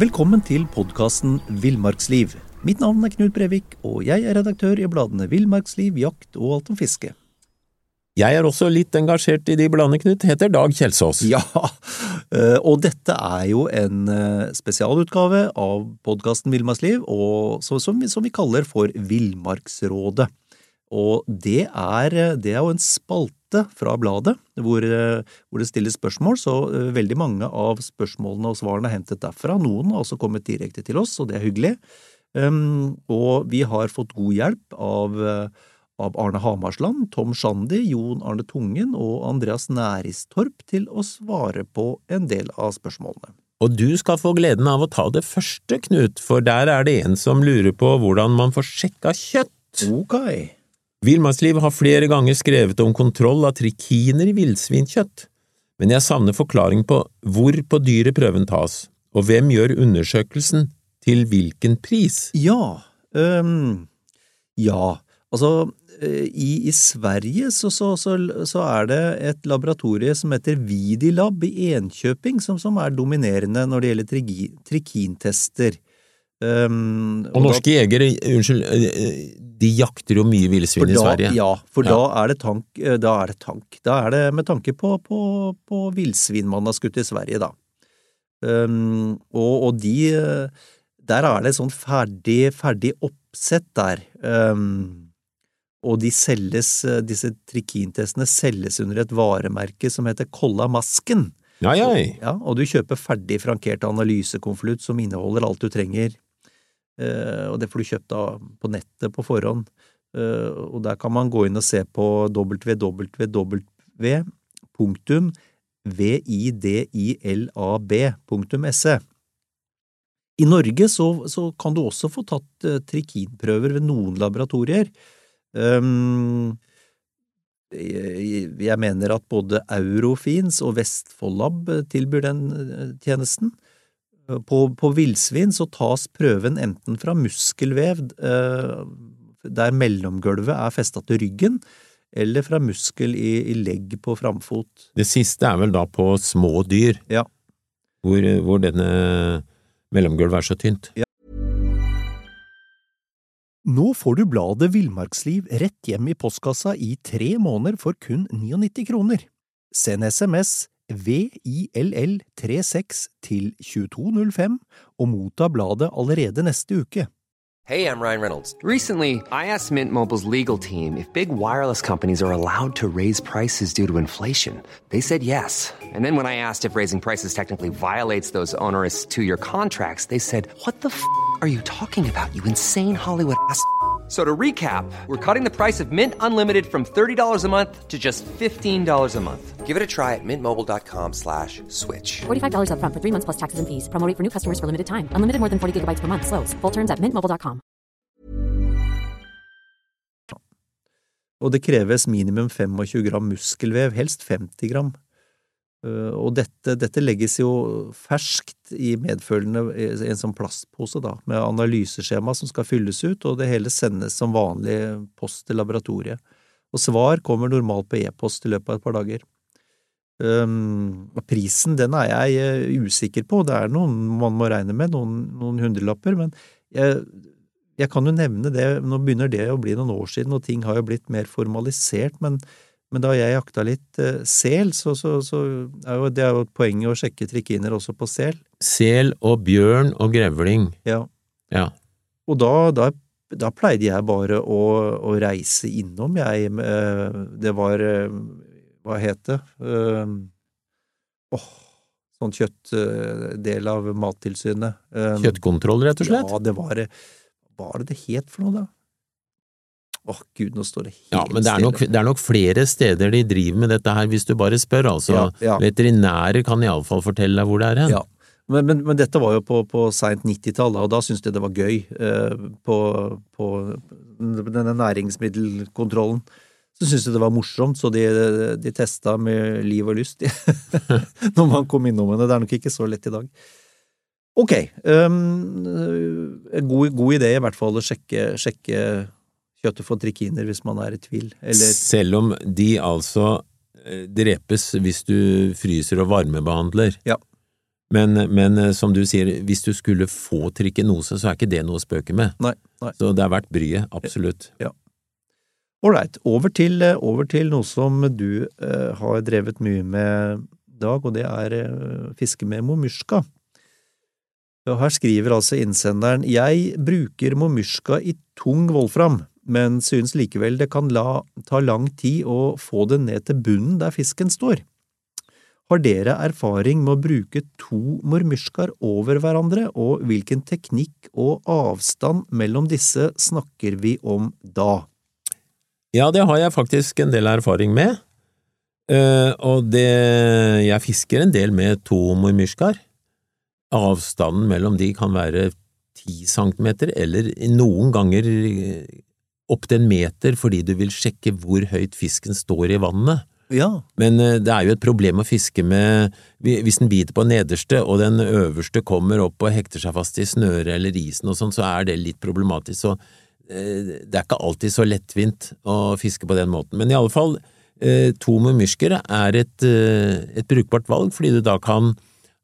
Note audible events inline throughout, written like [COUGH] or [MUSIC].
Velkommen til podkasten Villmarksliv. Mitt navn er Knut Brevik, og jeg er redaktør i bladene Villmarksliv, Jakt og Alt om fiske. Jeg er også litt engasjert i de bladene, Knut. Heter Dag Kjelsås. Ja, eh, og dette er jo en eh, spesialutgave av podkasten Villmarksliv, og som, vi kaller for Villmarksrådet. Og det er, det er jo en spalte fra bladet hvor, hvor, det stilles spørsmål, så eh, veldig mange av spørsmålene og svarene er hentet derfra. Noen har også kommet direkte til oss, og det er hyggelig. Um, og vi har fått god hjelp av, av Arne Hamarsland, Tom Shandy, Jon Arne Tungen og Andreas Næristorp til å svare på en del av spørsmålene. Og du skal få gleden av å ta det første, Knut, for der er det en som lurer på hvordan man får sjekka kjøtt. Ok. Villmarksliv har flere ganger skrevet om kontroll av trikiner i villsvinkjøtt, men jeg savner forklaring på hvor på dyret prøven tas, og hvem gjør undersøkelsen, til hvilken pris? Ja, um, ja, altså eh, i, i Sverige så, så, så, så, er det et laboratorie som heter Vidilab i Enkjøping, som, som er dominerende når det gjelder trikintester. Um, og, og norske da, jegere, unnskyld, eh, eh, de jakter jo mye villsvin i Sverige. Ja, for ja. Da, er tank, eh, da, er det tank, da er det med tanke på, på, på villsvin man har skutt i Sverige, da. Um, og, og, de Der er det sånn ferdig, ferdig oppsett der. Um, og de selges, disse trikintestene selges under et varemerke som heter Kolla Masken. Ja, ja. Og, ja, og du kjøper ferdig frankert analysekonvolutt som inneholder alt du trenger og det får du kjøpt på nettet på forhånd. Eh, og der kan man gå inn og se på www.vidilab.se. I Norge så, så, kan du også få tatt uh, trikinprøver ved noen laboratorier. Jeg, jeg mener at både Eurofins og Vestfoldlab tilbyr den tjenesten. På, på villsvin så tas prøven enten fra muskelvev, eh, der mellomgulvet er festa til ryggen, eller fra muskel i, i, legg på framfot. Det siste er vel da på små dyr, ja. hvor, hvor denne mellomgulvet er så tynt? Ja. Nå får du bladet Villmarksliv rett hjem i postkassa i tre måneder for kun 99 kroner. Send SMS VILL36 til 2205 og motta bladet allerede neste uke. Hey, I'm Ryan Reynolds. Recently, I asked Mint Mobile's legal team if big wireless companies are allowed to raise prices due to inflation. They said yes. And then when I asked if raising prices technically violates those onerous two-year contracts, they said, "What the f*** are you talking about? You insane Hollywood ass." So to recap, we're cutting the price of Mint Unlimited from $30 a month to just $15 a month. Give it a try at mintmobile.com slash switch. $45 up front for three months plus taxes and fees. Promoting for new customers for limited time. Unlimited more than 40 gigabytes per month. Slows. Full terms at mintmobile.com. Og det kreves minimum 25 gram muskelvev, helst 50 gram. Eh, og dette, dette, legges jo ferskt i medfølgende en sånn plastpose, da, med analyseskjema som skal fylles ut, og det hele sendes som vanlig post til laboratoriet. Og svar kommer normalt på e-post i løpet av et par dager. Um, prisen den er jeg uh, usikker på, det er noen man må regne med, noen, noen hundrelapper, men jeg, jeg, kan jo nevne det, nå begynner det å bli noen år siden, og ting har jo blitt mer formalisert, men men da jeg jakta litt eh, sel, så, så, så, er jo det er jo et poeng å sjekke trikiner også på sel. Sel og bjørn og grevling. Ja. ja. Og da, da, da, pleide jeg bare å, å reise innom, jeg. Eh, det var eh, Hva het det? Åh, oh, sånn kjøttdel av Mattilsynet. Kjøttkontroll, rett og slett? Ja, det var Hva var det det het for noe, da? Åh, oh, gud, nå står det helt Ja, men det er, nok, det er, nok, flere steder de driver med dette her, hvis du bare spør, altså. Ja, ja. Veterinærer kan iallfall fortelle deg hvor det er hen. Ja. Men, men, men, dette var jo på, på seint 90-tall, og da syntes de det var gøy eh, på, på, denne næringsmiddelkontrollen. Så syntes de det var morsomt, så de, de testa med liv og lyst [LAUGHS] når man kom innom henne. Det er nok ikke så lett i dag. Ok, um, god, god idé i hvert fall å sjekke, sjekke kjøttet for trikiner hvis man er i tvil. Eller... Selv om de altså eh, drepes hvis du fryser og varmebehandler. Ja. Men, men eh, som du sier, hvis du skulle få trikinose, så er ikke det noe å spøke med. Nei, nei. Så det er verdt bryet, absolutt. Ålreit, over, til- eh, over til noe som du eh, har drevet mye med, Dag, og det er eh, fiske med momyrska. Og Her skriver altså innsenderen Jeg bruker momyrska i tung volfram, men synes likevel det kan la, ta lang tid å få det ned til bunnen der fisken står. Har dere erfaring med å bruke to mormyrskaer over hverandre, og hvilken teknikk og avstand mellom disse snakker vi om da? Ja, det har jeg faktisk en del erfaring med. uh, og det Jeg fisker en del med to mormyrskaer. Avstanden mellom de kan være ti centimeter, eller noen ganger opptil en meter fordi du vil sjekke hvor høyt fisken står i vannet. Ja, Men eh, det er jo et problem å fiske med Hvis den biter på nederste, og den øverste kommer opp og hekter seg fast i snøret eller isen og sånn, så er det litt problematisk. Så eh, det er ikke alltid så lettvint å fiske på den måten. Men i alle fall, eh, to myrsker er et, et brukbart valg, fordi du da kan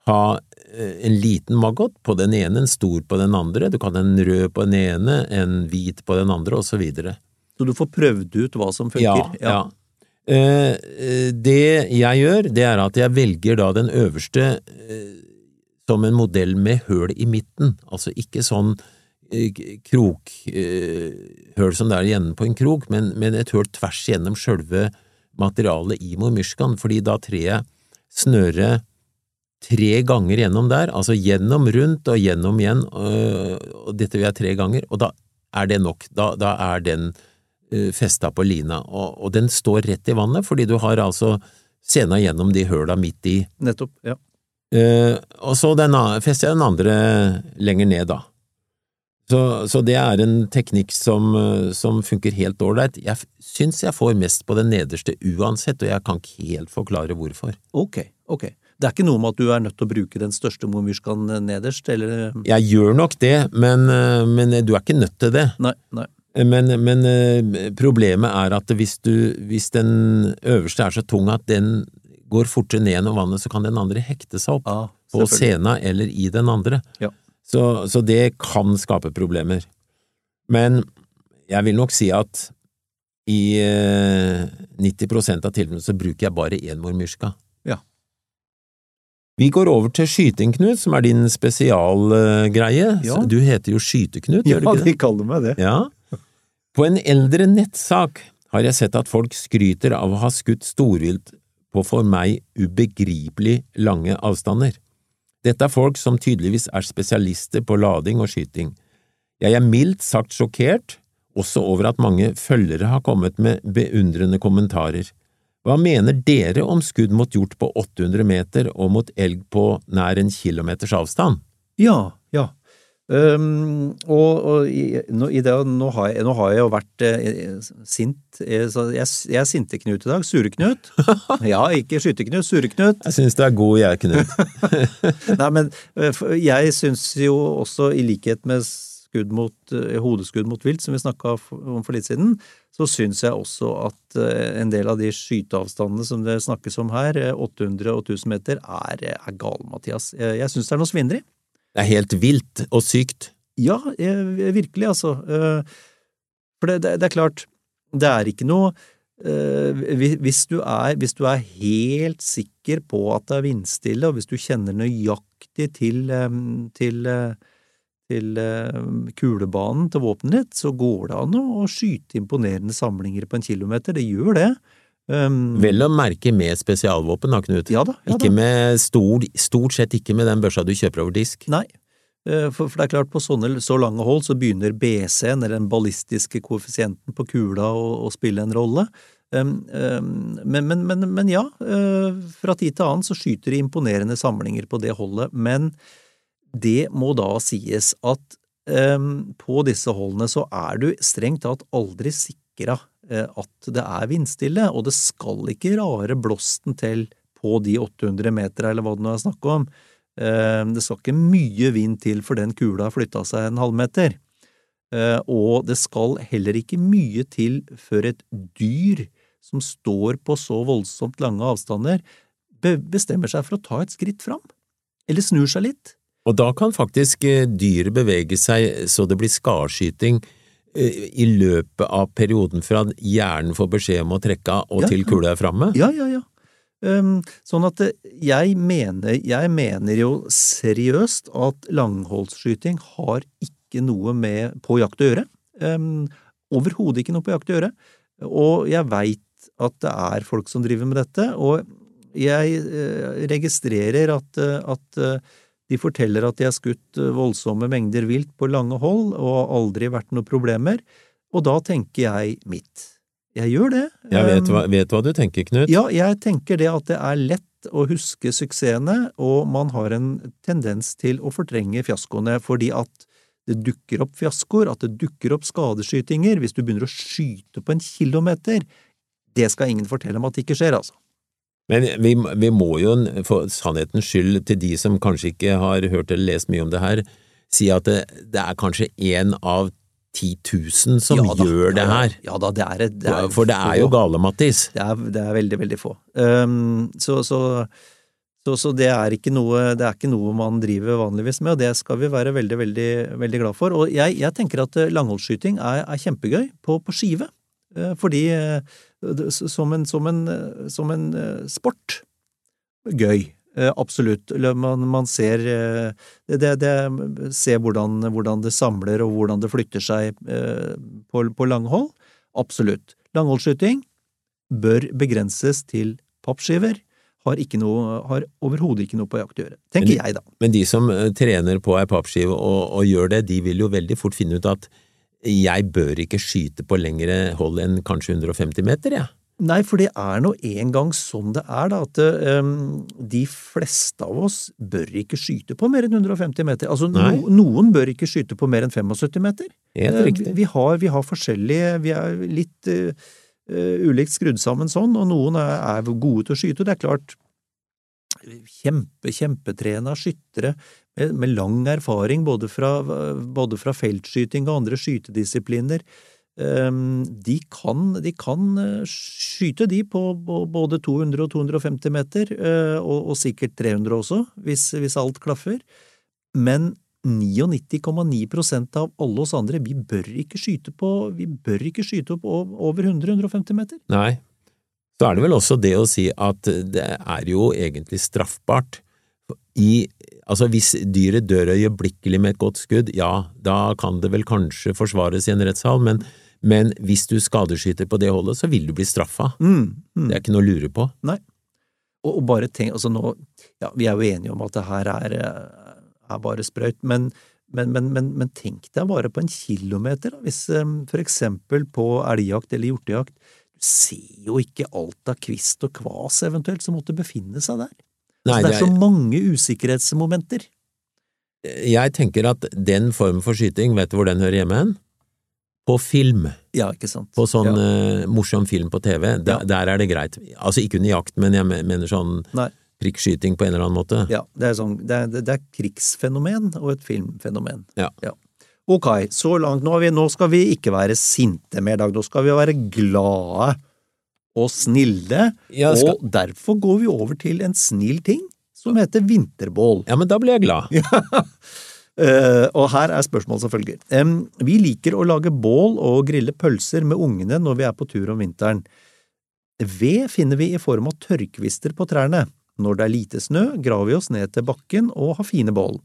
ha en liten maggot på den ene, en stor på den andre, du kan en rød på den ene, en hvit på den andre, og så videre. så du får prøvd ut hva som funker? Ja, ja. Eh, eh, det jeg gjør, det er at jeg velger da den øverste eh, som en modell med høl i midten, altså ikke sånn eh, krokhøl som det er igjen på en krok, men, men et høl tvers gjennom sjølve materialet i mormyrskan, fordi da trer jeg snøret tre ganger gjennom der, altså gjennom rundt og gjennom igjen, øh, og dette vil jeg tre ganger, og da er det nok, da, da er den uh, festa på lina, og, og den står rett i vannet, fordi du har altså sena gjennom de høla midt i. Nettopp, ja. Uh, og så den, fester jeg den andre lenger ned, da. Så, så det er en teknikk som, som funker helt ålreit. Jeg syns jeg får mest på den nederste uansett, og jeg kan ikke helt forklare hvorfor. Ok, ok. Det er ikke noe med at du er nødt til å bruke den største momyrskaen nederst, eller Jeg gjør nok det, men, eh, men du er ikke nødt til det. Nei, nei. Men, men eh, problemet er at hvis, du, hvis den øverste er så tung at den går fortere ned gjennom vannet, så kan den andre hekte seg opp Ja, på sena eller i den andre. Ja. Så, så det kan skape problemer. Men jeg vil nok si at i eh, 90% av tilfellene så bruker jeg bare én mormyrska. Vi går over til skyting, Knut, som er din spesialgreie. Ja. Du heter jo Skyte-Knut, gjør du ikke det? Ja, de kaller meg det. Ja. På en eldre nettsak har jeg sett at folk skryter av å ha skutt storvilt på for meg ubegripelig lange avstander. Dette er folk som tydeligvis er spesialister på lading og skyting. Jeg er mildt sagt sjokkert, også over at mange følgere har kommet med beundrende kommentarer. Hva mener dere om skudd mot hjort på 800 meter og mot elg på nær en kilometers avstand? Ja, ja. Um, og og i, nå, i det, nå, har jeg, nå har jeg jo vært eh, sint eh, jeg, jeg er Sinte-Knut i dag. Sure-Knut. [LAUGHS] Ja, ikke Skyte-Knut, Sure-Knut. Jeg synes du er god, jeg, Knut. [LAUGHS] Nei, men eh, jeg syns jo også, i likhet med skudd mot, eh, hodeskudd mot vilt, som vi snakka om for litt siden, så syns jeg også at eh, en del av de skyteavstandene som det snakkes om her, eh, 800 og 1000 meter, er, er gale, Mathias. Jeg, syns det er noe svindelig. Det er helt vilt og sykt. Ja, eh, virkelig, altså. Eh, For det, det, det er klart, det er ikke noe eh, hvis du, er, hvis du er helt sikker på at det er vindstille, og hvis du kjenner nøyaktig til, eh, til, eh, til eh, kulebanen til våpenet ditt, så går det an å skyte imponerende samlinger på en kilometer. Det gjør det. Um, Vel å merke med spesialvåpen, da, Knut. Ja da. Ja ikke da. med stor, stort sett ikke med den børsa du kjøper over disk. Nei, eh, for, for det er klart på sånne så lange hold så begynner BC-en, eller den ballistiske koeffisienten på kula, å, å spille en rolle. Um, um, men, men, men, men ja, uh, fra tid til annen så skyter de imponerende samlinger på det holdet, men det må da sies at um, på disse holdene så er du strengt tatt aldri sikra eh, at det er vindstille, og det skal ikke rare blåsten til på de 800 metera eller hva det nå er snakk om. Eh, Det skal ikke mye vind til for den kula har flytta seg en halvmeter. Eh, Og det skal heller ikke mye til før et dyr som står på så voldsomt lange avstander, be- bestemmer seg for å ta et skritt fram. eller snur seg litt. Og da kan faktisk eh, dyret bevege seg så det blir skarskyting eh, i løpet av perioden fra hjernen får beskjed om å trekke av og Ja, til kula er framme. Ja, ja, ja. Um, sånn at eh, jeg mener, jeg mener jo seriøst at langholdsskyting har ikke noe med på jakt å gjøre. Um, Overhodet ikke noe på jakt å gjøre. Og jeg veit at det er folk som driver med dette, og jeg uh, registrerer at, uh, at eh, de forteller at de har skutt eh, voldsomme mengder vilt på lange hold og aldri vært noen problemer, og da tenker jeg mitt. Jeg gjør det. Jeg vet hva, vet hva du tenker, Knut. ja, jeg tenker det at det er lett å huske suksessene, og man har en tendens til å fortrenge fiaskoene fordi at det dukker opp fiaskoer, at det dukker opp skadeskytinger hvis du begynner å skyte på en kilometer. Det skal ingen fortelle om at det ikke skjer, altså. Men vi, vi må jo for sannhetens skyld til de som kanskje ikke har hørt eller lest mye om det her, si at det, det er kanskje én av 10 000 som Ja da, gjør det her. Ja da, det er, et- det er For det er jo gale, Mattis. Det er, det er veldig, veldig få. Um, så, så, så, så det er noe det er ikke noe man driver vanligvis med, og det skal vi være veldig, veldig, veldig glad for. Og jeg, jeg tenker at eh, langholdsskyting er, kjempegøy på, på skive, eh, fordi det- som en, som en, som en eh, sport. Gøy. Eh, Absolutt. Man, man ser, eh, det, det, ser hvordan, hvordan det samler og hvordan det flytter seg på, på langhold. Absolutt. Langholdsskyting bør begrenses til pappskiver. Har, noe, har overhodet ikke noe på jakt å gjøre. Tenker Men- jeg, da. Men de som trener på ei pappskive og, og gjør det, de vil jo veldig fort finne ut at jeg bør ikke skyte på lengre hold enn kanskje 150 meter, jeg. Nei, for det er nå engang sånn det er, da, at um, de fleste av oss bør ikke skyte på mer enn 150 meter. Altså, no, noen bør ikke skyte på mer enn 75 meter. Helt Eh, riktig. Vi har, vi har forskjellige Vi er litt uh, ulikt skrudd sammen sånn, og noen er, er gode til å skyte. Det er klart kjempe, kjempetrena skyttere med, med lang erfaring både fra, både fra feltskyting og andre skytedisipliner. ehm, De kan, de kan eh, skyte de på på både 200 og 250 meter, eh, og, og sikkert 300 også, hvis, hvis alt klaffer. Men 99,9% av alle oss andre, vi bør ikke skyte på, vi bør ikke skyte opp over 100-150 meter. Nei. Så er det vel også det å si at det er jo egentlig straffbart. I, altså hvis dyret dør øyeblikkelig med et godt skudd, ja, da kan det vel kanskje forsvares i en rettssal, men, men hvis du skadeskyter på det holdet, så vil du bli straffa. Mm, mm. Det er ikke noe å lure på. Nei. Og, og bare tenk, altså nå, ja, vi er jo enige om at det her er, eh, er bare sprøyt, men, men, men, men, tenk deg bare på en kilometer, da, hvis eh, for eksempel på elgjakt eller hjortejakt, du ser jo ikke alt av kvist og kvas eventuelt som måtte befinne seg der. Nei, altså, det er det så er, mange usikkerhetsmomenter. jeg tenker at den formen for skyting, vet du hvor den hører hjemme hen? På film. Ja, ikke sant? På sånn ja. uh, morsom film på TV. Der, Ja. der er det greit. Altså ikke under jakt, men jeg mener sånn Nei. prikkskyting på en eller annen måte. Ja, det er, sånn, det, er, det er krigsfenomen og et filmfenomen. Ja. Ok, så langt nå, har vi, nå skal vi ikke være sinte mer, Dag. Nå skal vi være glade og snille. Ja, skal- Og derfor går vi over til en snill ting som heter vinterbål. Ja, men da blir jeg glad. [LAUGHS] Eh, og her er spørsmålet som følger. Um, vi liker å lage bål og grille pølser med ungene når vi er på tur om vinteren. Ved finner vi i form av tørrkvister på trærne. Når det er lite snø, graver vi oss ned til bakken og har fine bål.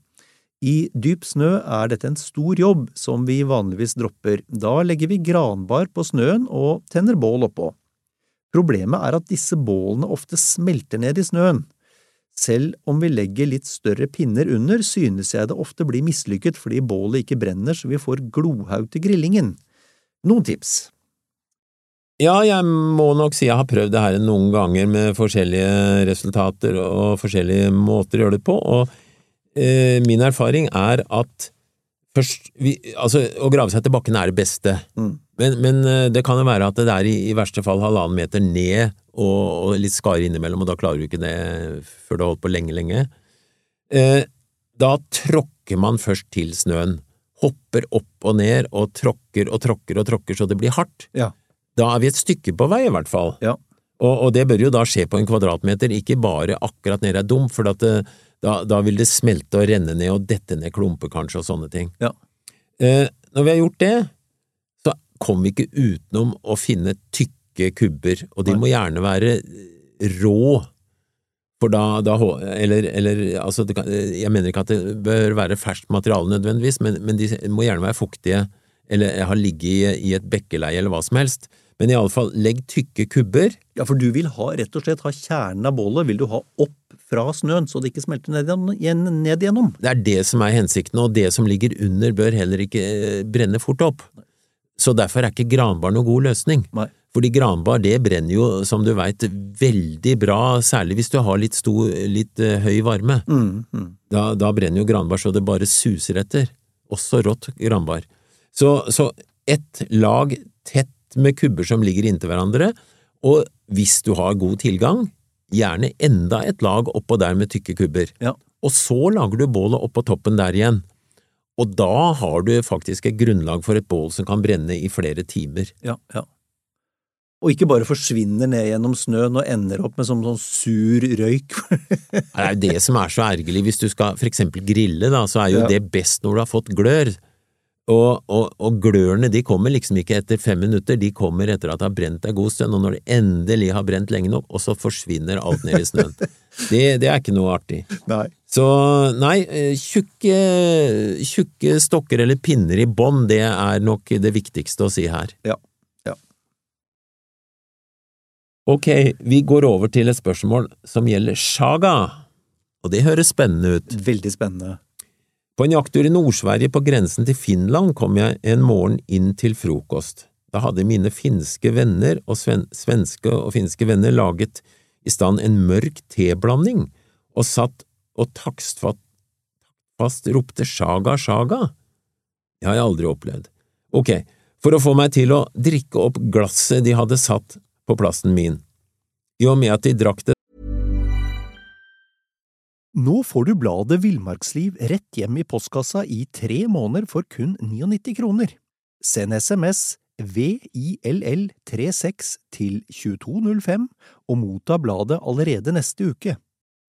I dyp snø er dette en stor jobb som vi vanligvis dropper. Da legger vi granbar på snøen og tenner bål oppå. Problemet er at disse bålene ofte smelter ned i snøen. Selv om vi legger litt større pinner under, synes jeg det ofte blir mislykket fordi bålet ikke brenner så vi får glohaug til grillingen. Noen tips? Ja, jeg må nok si jeg har prøvd det her noen ganger med forskjellige resultater og forskjellige måter å gjøre det på, og eh, min erfaring er at først vi, Altså, å grave seg til bakken er det beste, Mm. Men, men eh, det kan jo være at det er i, i verste fall halvannen meter ned og, og litt skare innimellom, og da klarer du ikke det før du har holdt på lenge, lenge. Eh, da tråkker man først til snøen, hopper opp og ned og tråkker og tråkker og tråkker så det blir hardt. Ja. Da er vi et stykke på vei, i hvert fall. Ja. Og, og det bør jo da skje på en kvadratmeter, ikke bare akkurat nede i dum, for at det, Da, da vil det smelte og renne ned og dette ned klumper kanskje og sånne ting. Ja. Eh, når vi har gjort det, kommer vi ikke utenom å finne tykke kubber, og de må gjerne være rå. For da, da Eller, eller altså, det kan, jeg mener ikke at det bør være ferskt materiale nødvendigvis, men, men de må gjerne være fuktige, eller ha ligget i, i et bekkeleie eller hva som helst. Men iallfall, legg tykke kubber. Ja, for du vil ha, rett og slett ha kjernen av bålet vil du ha opp fra snøen, så det ikke smelter ned, igjen- ned igjennom. Det er det som er hensikten, og det som ligger under bør heller ikke eh, brenne fort opp. Så derfor er ikke granbar noen god løsning. Nei. Fordi granbar det brenner jo, som du veit, veldig bra, særlig hvis du har litt, stor, litt uh, høy varme. Mm, mm. Da, da brenner jo granbar så det bare suser etter. Også rått granbar. Så, så ett lag tett med kubber som ligger inntil hverandre, og hvis du har god tilgang, gjerne enda et lag oppå der med tykke kubber. Ja. Og så lager du bålet oppå toppen der igjen. Og da har du faktisk et grunnlag for et bål som kan brenne i flere timer. Ja, ja. Og ikke bare forsvinner ned gjennom snøen og ender opp med sånn, sånn sur røyk. [LAUGHS] Det er jo det som er så ergerlig. Hvis du skal for eksempel grille, da, så er jo Ja. det best når du har fått glør. Og, og, og glørne de kommer liksom ikke etter fem minutter, de kommer etter at det har brent en god stund, og når det endelig har brent lenge nok, og så forsvinner alt ned i snøen. [LAUGHS] Det, det er ikke noe artig. Nei. Så nei, eh, tjukke, tjukke stokker eller pinner i bånd, det er nok det viktigste å si her. Ja. Ja. Ok, vi går over til et spørsmål som gjelder sjaga, og det høres spennende ut. Veldig spennende. På en jakttur i Nord-Sverige på grensen til Finland kom jeg en morgen inn til frokost. Da hadde mine finske venner og sven svenske og finske venner laget i stand en mørk teblanding og satt og takstfast ropte sjaga, sjaga. Det har jeg aldri opplevd. Ok, for å få meg til å drikke opp glasset de hadde satt på plassen min. I og med at de drakk det Nå får du bladet Villmarksliv rett hjem i postkassa i tre måneder for kun 99 kroner. Send SMS VILL36 til 2205 og motta bladet allerede neste uke.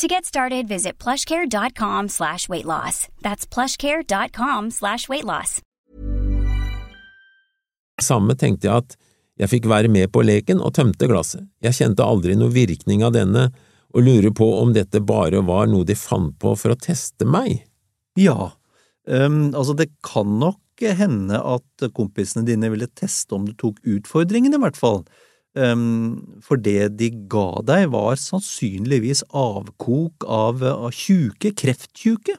To get started, visit plushcare.com slash weight loss. That's plushcare.com slash weight loss. samme tenkte jeg at jeg fikk være med på leken og tømte glasset. Jeg kjente aldri noe virkning av denne, og lurer på om dette bare var noe de fant på for å teste meg. Ja, um, altså det kan nok hende at kompisene dine ville teste om du tok utfordringen, i hvert fall. Ehm, for det de ga deg var sannsynligvis avkok av, av tjuke, krefttjuke.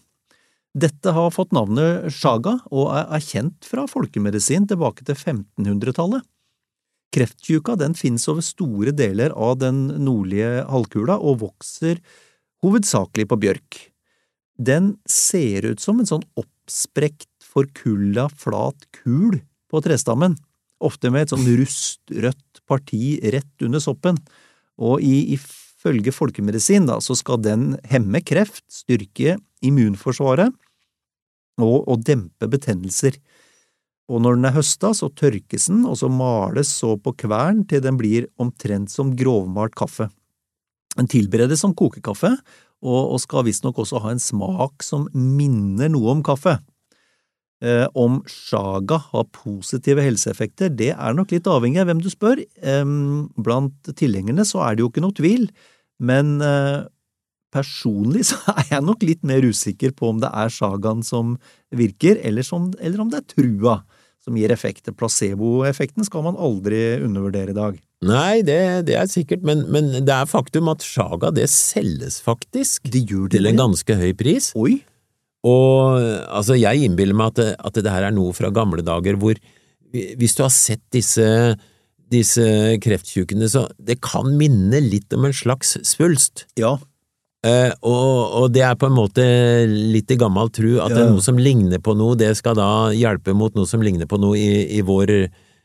Dette har fått navnet shaga og er, kjent fra folkemedisin tilbake til 1500-tallet. Krefttjuka den finnes over store deler av den nordlige halvkula og vokser hovedsakelig på bjørk. Den ser ut som en sånn oppsprekt, forkulla, flat kul på trestammen, ofte med et sånn rustrødt parti rett under soppen, og ifølge folkemedisin da, så skal den hemme kreft, styrke immunforsvaret og, og dempe betennelser. Og når den er høsta, så tørkes den, og så males så på kvern til den blir omtrent som grovmalt kaffe. Den tilberedes som kokekaffe, og, og skal visstnok også ha en smak som minner noe om kaffe. Eh, om shaga har positive helseeffekter, det er nok litt avhengig av hvem du spør. Blant tilhengerne så er det jo ikke noe tvil, men eh, personlig [LAUGHS] så er jeg nok litt mer usikker på om det er shagaen som virker, eller, som, eller om det er trua som gir effekt. Placeboeffekten skal man aldri undervurdere i dag. Nei, det, det er sikkert, men, men det er faktum at shaga det selges faktisk Det gjør det. til en ganske høy pris. Oi, Og altså, jeg innbiller meg at at det her er noe fra gamle dager hvor hvis du har sett disse, disse krefttjukene, så det kan minne litt om en slags svulst. ja, Eh, og, og det er på en måte litt i gammel tru at det er noe som ligner på noe, det skal da hjelpe mot noe som ligner på noe i, i, vår,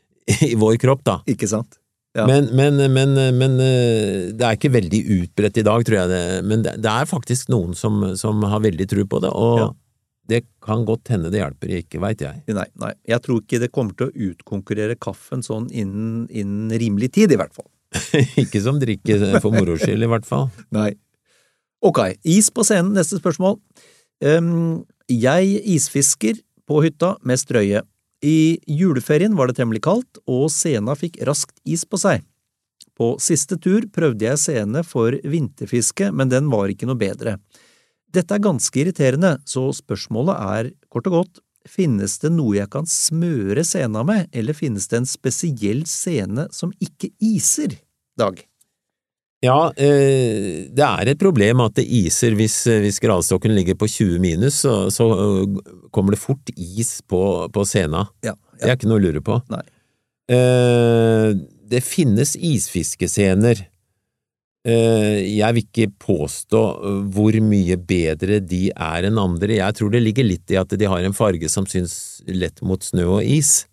[LAUGHS] i vår kropp, da. Ikke sant? Ja. Men, men, men, men eh, det er ikke veldig utbredt i dag, tror jeg det. Men det, det er faktisk noen som, som har veldig tro på det, og Ja. det kan godt hende det hjelper, ikke veit jeg. Nei, nei. Jeg tror ikke det kommer til å utkonkurrere kaffen sånn innen, innen rimelig tid, i hvert fall. [LAUGHS] ikke som drikke for moro skyld, i hvert fall. [LAUGHS] Nei. Ok, is på scenen, neste spørsmål. Um, jeg isfisker på hytta med strøye. I juleferien var det temmelig kaldt, og sena fikk raskt is på seg. På siste tur prøvde jeg sene for vinterfiske, men den var ikke noe bedre. Dette er ganske irriterende, så spørsmålet er kort og godt, finnes det noe jeg kan smøre sena med, eller finnes det en spesiell sene som ikke iser, Dag? Ja, eh, det er et problem at det iser hvis, hvis gradstokken ligger på 20 minus, så, så øh, kommer det fort is på, på scena. Ja, Det er ikke noe å lure på. Nei. Eh, det finnes isfiskescener. Eh, jeg vil ikke påstå hvor mye bedre de er enn andre. Jeg tror det ligger litt i at de har en farge som syns lett mot snø og is.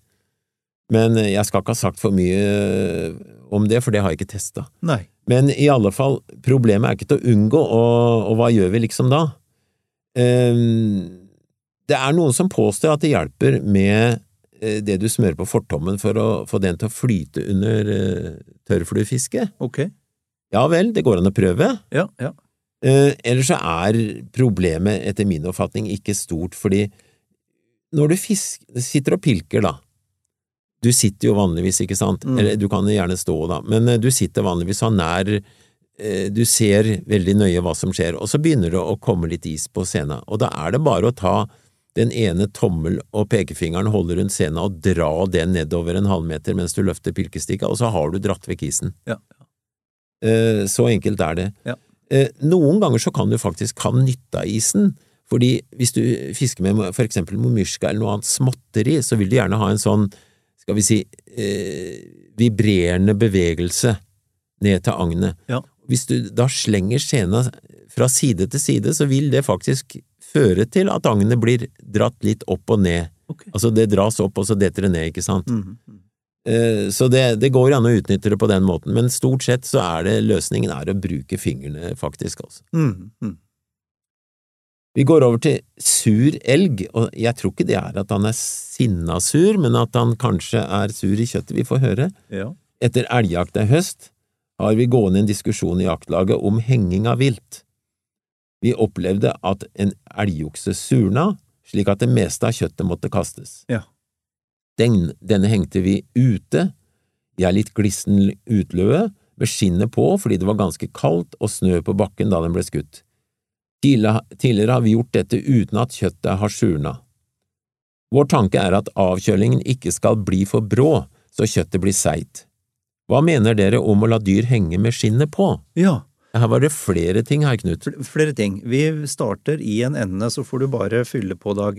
Men eh, jeg skal ikke ha sagt for mye om det, for det har jeg ikke testa. Nei. Men i alle fall, problemet er ikke til å unngå, og, og hva gjør vi liksom da? Um, det er noen som påstår at det hjelper med eh, det du smører på fortommen for å få den til å flyte under uh, tørrfluefiske. Ok. Ja vel, det går an å prøve. Ja, ja. Uh, Ellers så er problemet etter min oppfatning ikke stort, fordi når du fisk, sitter og pilker, da, du sitter jo vanligvis, ikke sant, Mm. eller du kan gjerne stå, da, men eh, du sitter vanligvis så nær eh, du ser veldig nøye hva som skjer, og så begynner det å komme litt is på scenen, og da er det bare å ta den ene tommel og pekefingeren, holde rundt scenen og dra den nedover en halvmeter mens du løfter pilkestikka, og så har du dratt vekk isen. Ja. Eh, Så enkelt er det. Ja. Noen ganger så kan du faktisk ha nytte av isen, fordi hvis du fisker med for eksempel momyrska eller noe annet småtteri, så vil du gjerne ha en sånn, skal vi si, eh, vibrerende bevegelse ned til agnet. Ja. Hvis du da slenger skjena fra side til side, så vil det faktisk føre til at agnet blir dratt litt opp og ned. Okay. Altså det dras opp, og så detter det ned, ikke sant? Mhm. Eh, Så det, det går an å utnytte det på den måten, men stort sett så er det løsningen er å bruke fingrene, faktisk, altså. Mhm. Mhm. Vi går over til sur elg, og jeg tror ikke det er at han er sinna sur, men at han kanskje er sur i kjøttet, vi får høre. Ja. Etter elgjakta i høst har vi gående en diskusjon i jaktlaget om henging av vilt. Vi opplevde at en elgokse surna, slik at det meste av kjøttet måtte kastes. Ja. Den, denne hengte vi ute, i ei litt glissen utløe, med skinnet på fordi det var ganske kaldt og snø på bakken da den ble skutt. Tidligere har vi gjort dette uten at kjøttet har surna. Vår tanke er at avkjølingen ikke skal bli for brå, så kjøttet blir seigt. Hva mener dere om å la dyr henge med skinnet på? ja. Her var det flere ting her, Knut. Fl- Flere ting. Vi starter i en ende, så får du bare fylle på, Dag.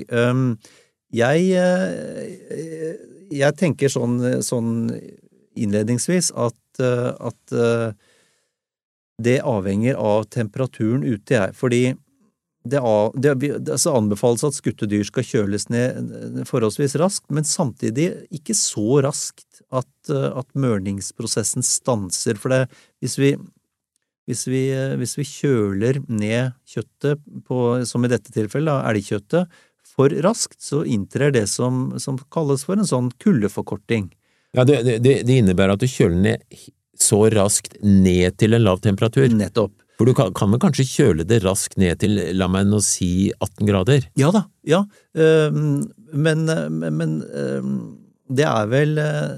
Jeg, eh, jeg tenker sånn, sånn innledningsvis at, eh, at eh, det avhenger av temperaturen ute, jeg. Fordi det, av, det, altså anbefales at skutte dyr skal kjøles ned forholdsvis raskt, men samtidig ikke så raskt at, eh, at mørningsprosessen stanser. For det, hvis vi hvis vi, eh, hvis vi kjøler ned kjøttet, på, som i dette tilfellet, da, elgkjøttet, for raskt, så inntrer det som, som kalles for en sånn kuldeforkorting. Ja, det, det, det innebærer at du kjøler ned så raskt ned til en lav temperatur. Nettopp. For du kan, kan vel kanskje kjøle det raskt ned til, la meg nå si, 18 grader? Ja da, ja. Men, øh, men det er vel øh,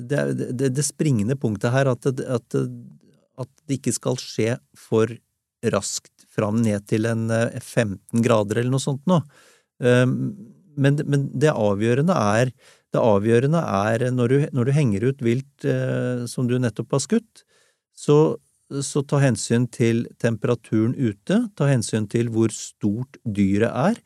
det, er- det, det springende punktet her at, at, at det ikke skal skje for raskt fram ned til en øh, 15 grader eller noe sånt nå. Men, men det avgjørende er det avgjørende er når du, når du henger ut vilt eh, som du nettopp har skutt, så, så ta hensyn til temperaturen ute, ta hensyn til hvor stort dyret er.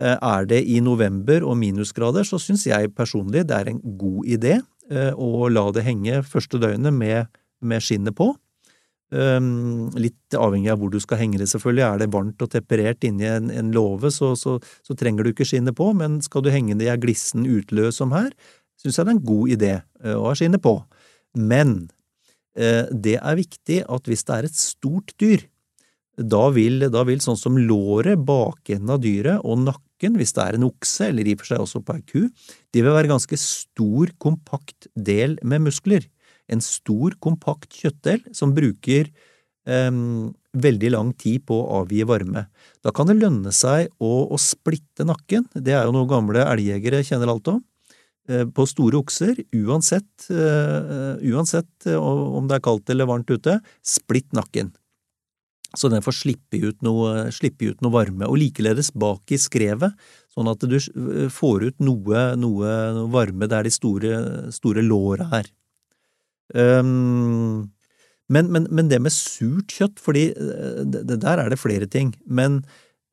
Eh, Er det i november og minusgrader, så syns jeg personlig det er en god idé eh, å la det henge første døgnet med, med skinnet på. Um, litt avhengig av hvor du skal henge det, selvfølgelig. Er det varmt og temperert inni en, en låve, så, så, så, trenger du ikke skinnet på, men skal du henge det i ei glissen utløs som her, syns jeg det er en god idé uh, å ha skinnet på. Men uh, det er viktig at hvis det er et stort dyr, da vil, da vil sånn som låret, bakenden av dyret og nakken, hvis det er en okse, eller i og for seg også på ei ku, de vil være ganske stor, kompakt del med muskler en stor, kompakt kjøttdel som bruker um, veldig lang tid på å avgi varme. Da kan det lønne seg å, å splitte nakken, det er jo noe gamle elgjegere kjenner alt om. Eh, på store okser, uansett, uh, uansett om det er kaldt eller varmt ute, splitt nakken. Så den får slippe ut noe, slippe ut noe varme. Og likeledes bak i skrevet, sånn at du får ut noe, noe varme der de store, store låra er. Um, men, men, men, det med surt kjøtt, fordi eh, det, det der er det flere ting. Men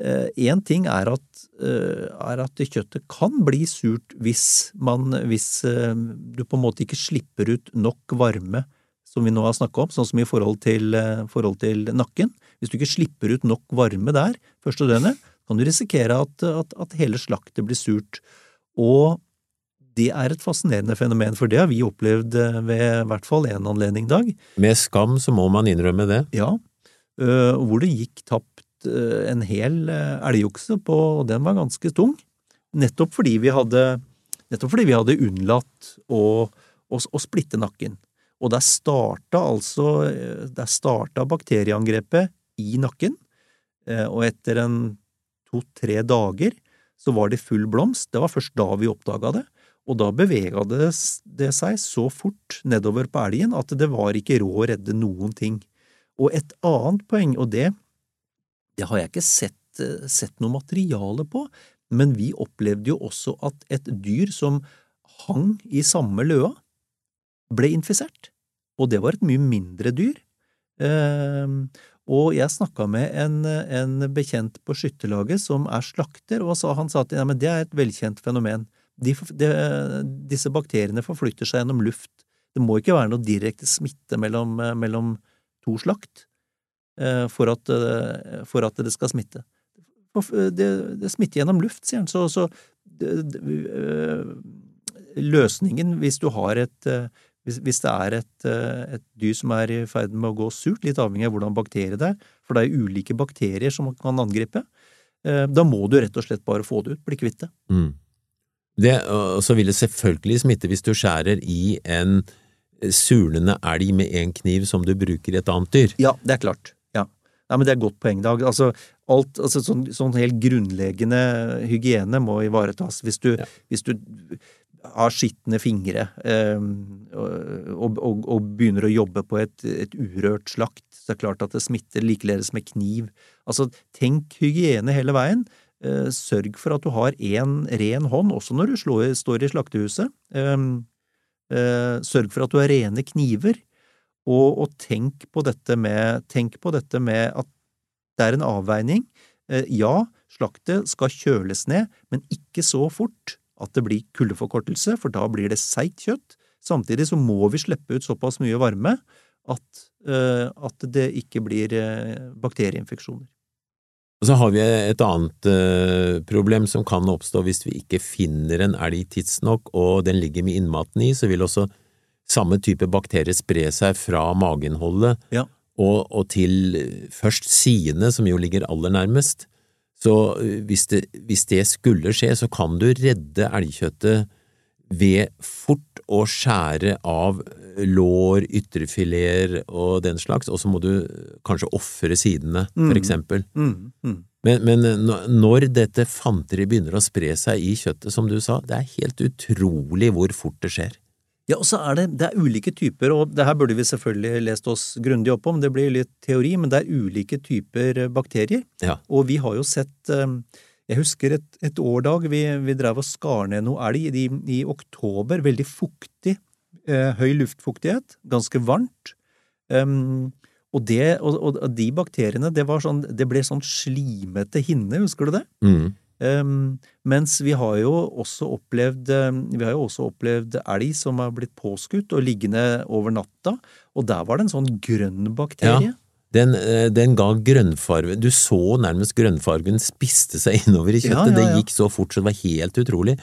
én uh, ting er at, uh, er at, kjøttet kan bli surt hvis man hvis uh, du på en måte ikke slipper ut nok varme, som vi nå har snakka om, sånn som i forhold til, forhold til, nakken. Hvis du ikke slipper ut nok varme der første døgnet, kan du risikere at, at, at hele slaktet blir surt. Og det er et fascinerende fenomen, for det har vi opplevd eh, ved i hvert fall én anledning, Dag. Med skam så må man innrømme det. Ja, eh, hvor det gikk tapt eh, en hel elgokse på, og den var ganske tung. Nettopp fordi vi hadde, nettopp fordi vi hadde unnlatt å, å, å splitte nakken. Og der starta altså der starta bakterieangrepet i nakken, og etter en to–tre dager så var det full blomst. Det var først da vi oppdaga det. Og da bevega det, det seg så fort nedover på elgen at det var ikke råd å redde noen ting. Og et annet poeng, og det, det har jeg ikke sett, sett noe materiale på, men vi opplevde jo også at et dyr som hang i samme løa, ble infisert. Og det var et mye mindre dyr. Eh, og jeg snakka med en, en, bekjent på skytterlaget som er slakter, og han sa at ja, det er et velkjent fenomen de, de, disse bakteriene forflytter seg gjennom luft. Det må ikke være noe direkte smitte mellom, mellom to slakt eh, for at, eh, for at, det skal smitte. Det, det smitter gjennom luft, sier han. Så, så eh, løsningen, hvis du har et hvis, hvis det er et, et, dyr som er i ferd med å gå surt, litt avhengig av hvordan bakterier det er, for det er ulike bakterier som man kan angripe, da må du rett og slett bare få det ut, bli kvitt det. Mm. Det, og så vil det selvfølgelig smitte hvis du skjærer i en surnende elg med en kniv som du bruker i et annet dyr. Ja, det er klart. Ja, Nei, men det er et godt poeng, Dag. Altså, alt, altså sånn, sånn, helt grunnleggende hygiene må ivaretas. Hvis du, ja. hvis du har skitne fingre eh, og, og, og, begynner å jobbe på et, et, urørt slakt, så er det klart at det smitter likeledes med kniv. Altså, tenk hygiene hele veien. Eh, sørg for at du har én ren hånd, også når du slår, står i slaktehuset. Ehm, eh, sørg for at du har rene kniver, og, og tenk, på med, tenk, på dette med, at det er en avveining. Eh, ja, slaktet skal kjøles ned, men ikke så fort at det blir kuldeforkortelse, for da blir det seigt kjøtt. Samtidig så må vi slippe ut såpass mye varme at, at det ikke blir bakterieinfeksjoner. Og så har vi et annet uh, problem som kan oppstå hvis vi ikke finner en elg tidsnok og den ligger med innmaten i, så vil også samme type bakterier spre seg fra mageinnholdet ja. og, og, til først sidene, som jo ligger aller nærmest. Så eh, hvis det, hvis det skulle skje, så kan du redde elgkjøttet ved fort å skjære av lår, ytrefileter og den slags, og så må du kanskje ofre sidene, for mm. eksempel. Mm. Mm. Men, men, når dette fanteri begynner å spre seg i kjøttet, som du sa, det er helt utrolig hvor fort det skjer. Ja, og så er det, det er ulike typer, og det her burde vi selvfølgelig lest oss grundig opp om, det blir litt teori, men det er ulike typer bakterier. Ja. Og vi har jo sett um, jeg husker et, et årdag vi, vi drev og skar ned noe elg i, i, oktober. Veldig fuktig. Eh, høy luftfuktighet. Ganske varmt. Um, og, det, og, og, de bakteriene, det, sånn, det ble sånn slimete hinne, husker du det? Mm. Um, mens vi har jo også opplevd vi har jo også opplevd elg som har blitt påskutt og liggende over natta, og der var det en sånn grønn bakterie. Ja. Den, eh, den, ga grønnfarve Du så nærmest grønnfargen spiste seg innover i kjøttet. Ja, ja, ja. Det gikk så fort så det var helt utrolig.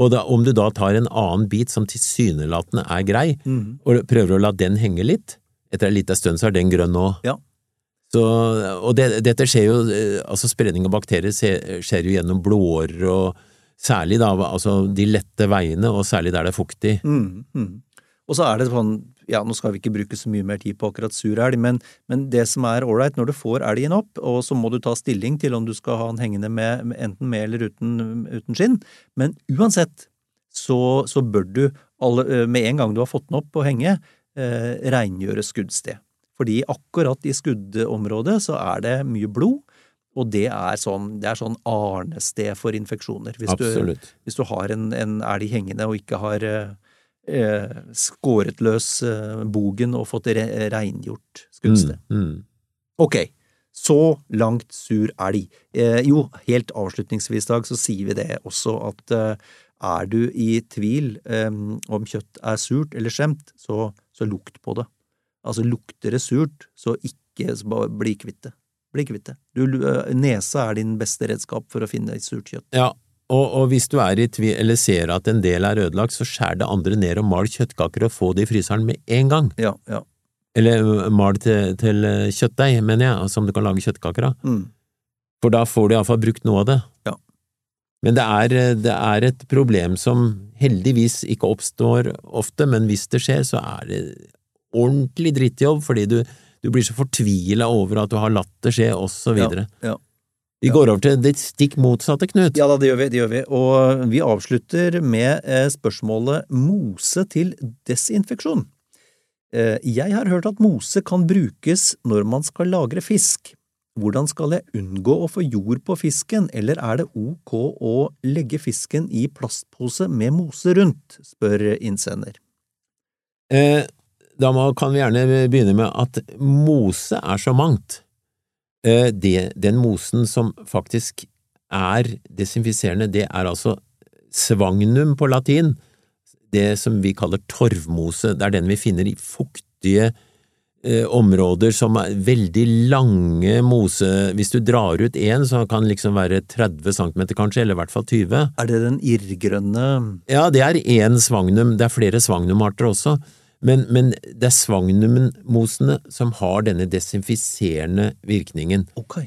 Og da, om du da tar en annen bit som tilsynelatende er grei, mm. og prøver å la den henge litt, etter en liten stund så er den grønn. Ja. Så, og det, dette skjer jo, eh, altså spredning av bakterier skjer jo gjennom blodårer og særlig da, altså de lette veiene, og særlig der det er fuktig. Mm, mm. Og så er det sånn, ja nå skal vi ikke bruke så mye mer tid på akkurat sur elg, men, men det som er ålreit når du får elgen opp, og så må du ta stilling til om du skal ha den hengende med, enten med eller uten, uten skinn, men uansett så, så bør du alle, med en gang du har fått den opp og henge, eh, rengjøre skuddsted. Fordi akkurat i skuddområdet så er det mye blod, og det er sånn, det er sånn arnested for infeksjoner. Hvis du, Absolutt. hvis du har en, en elg hengende og ikke har skåret løs eh, bogen og fått re rengjort skuddsted. Mm, mm. Ok, så langt sur elg. Eh, jo, helt avslutningsvis, Dag, så sier vi det også at eh, er du i tvil eh, om kjøtt er surt eller skjemt, så, så lukt på det. Altså lukter det surt, så ikke så bli kvitt det. Bli kvitt det. Du, eh, nesa er din beste redskap for å finne surt kjøtt. Ja, og, og hvis du er i tvil, eller ser at en del er ødelagt, så skjær det andre ned og mal kjøttkaker og få det i fryseren med en gang. Ja, ja. Eller mal til, til kjøttdeig, mener jeg, som du kan lage kjøttkaker av. Mm. For da får du iallfall brukt noe av det. Ja. Men det er, det er et problem som heldigvis ikke oppstår ofte, men hvis det skjer, så er det ordentlig drittjobb, fordi du, du blir så fortvila over at du har latt det skje, og så videre. Ja, ja. Vi går over til det stikk motsatte, Knut. Ja da, det gjør vi. det gjør vi. Og vi avslutter med eh, spørsmålet mose til desinfeksjon. Eh, Jeg har hørt at mose kan brukes når man skal lagre fisk. Hvordan skal jeg unngå å få jord på fisken, eller er det ok å legge fisken i plastpose med mose rundt, spør innsender. Eh, da kan vi gjerne begynne med at mose er så mangt. Eh, det, den mosen som faktisk er desinfiserende, det er altså svagnum på latin, det som vi kaller torvmose. Det er den vi finner i fuktige eh, områder som er veldig lange mose… Hvis du drar ut én, så kan den liksom være 30 cm kanskje, eller i hvert fall 20. Er det den irrgrønne? Ja, det er én svagnum, det er flere svagnumarter også, men, men det er svagnumosene som har denne desinfiserende virkningen. Ok.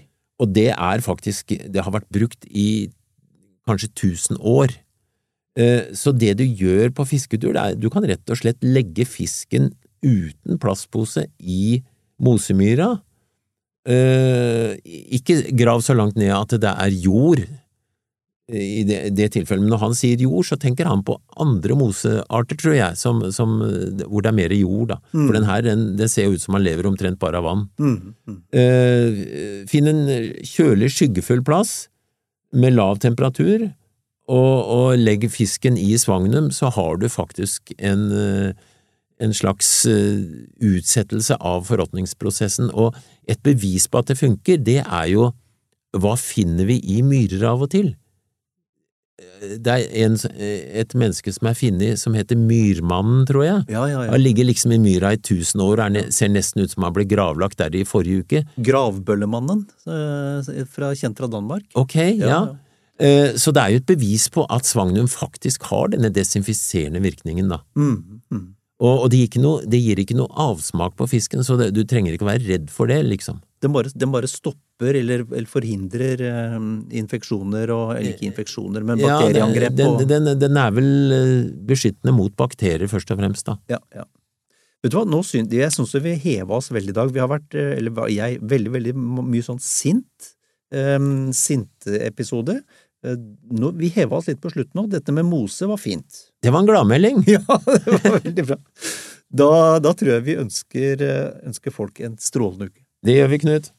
Og det er faktisk Det har vært brukt i kanskje 1000 år. Eh, Så det du gjør på fisketur, det er du kan rett og slett legge fisken uten plastpose i mosemyra. Eh, Ikke grav så langt ned at det er jord i det, det tilfellet, men når han sier jord, så tenker han på andre mosearter, tror jeg, som, som, hvor det er mer jord, da. For den her, den, den ser jo ut som han lever omtrent bare av vann. Mm, mm. Eh, Finn en kjølig, skyggefull plass med lav temperatur, og, og legg fisken i svagnum, så har du faktisk en, eh, en slags eh, utsettelse av forråtningsprosessen. Og et bevis på at det funker, det er jo hva finner vi i myrer av og til? Eh, Det er en, et menneske som er funnet som heter Myrmannen, tror jeg. Ja, ja, ja. Han ligger liksom i myra i tusen år og er ser nesten ut som han ble gravlagt der i forrige uke. Gravbøllemannen eh, fra, kjent fra Danmark. Ok, ja. Eh, Så det er jo et bevis på at svagnum faktisk har denne desinfiserende virkningen, da. Mm, mm. Og, og det, gir noe, det gir ikke noe avsmak på fisken, så det, du trenger ikke være redd for det, liksom. Den bare, den bare stopper eller, eller forhindrer eh, infeksjoner og eller Ikke infeksjoner, men Ja, bakterieangrep. den, og, den, den er vel eh, beskyttende mot bakterier, først og fremst, da. ja, ja. Vet du hva, nå synes, jeg syns vi heva oss veldig i dag. Vi har vært, eh, eller jeg, veldig, veldig mye sånn sint. Sinte-episode. Eh, vi heva oss litt på slutten nå. Dette med mose var fint. Det var en gladmelding! [LAUGHS] Ja, det var veldig bra. Da, da tror jeg vi ønsker, eh, ønsker folk en strålende uke. Det gjør vi, Knut.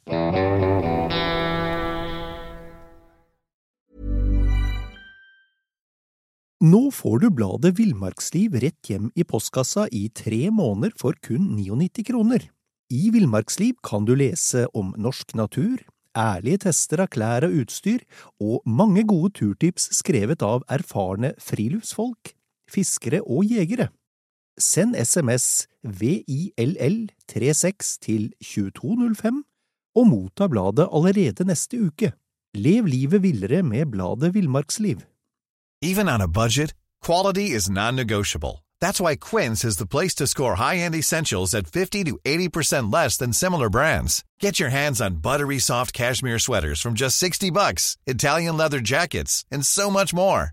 Nå får du bladet Villmarksliv rett hjem i postkassa i tre måneder for kun 99 kroner. I Villmarksliv kan du lese om norsk natur, ærlige tester av klær og utstyr, og mange gode turtips skrevet av erfarne friluftsfolk, fiskere og jegere. Send SMS VILL36 til 2205 og motta bladet allerede neste uke. Lev livet villere med bladet Villmarksliv. Even on a budget, quality is non-negotiable. That's why Quince is the place to score high-end essentials at 50 to 80% less than similar brands. Get your hands on buttery soft cashmere sweaters from just 60 bucks, Italian leather jackets, and so much more.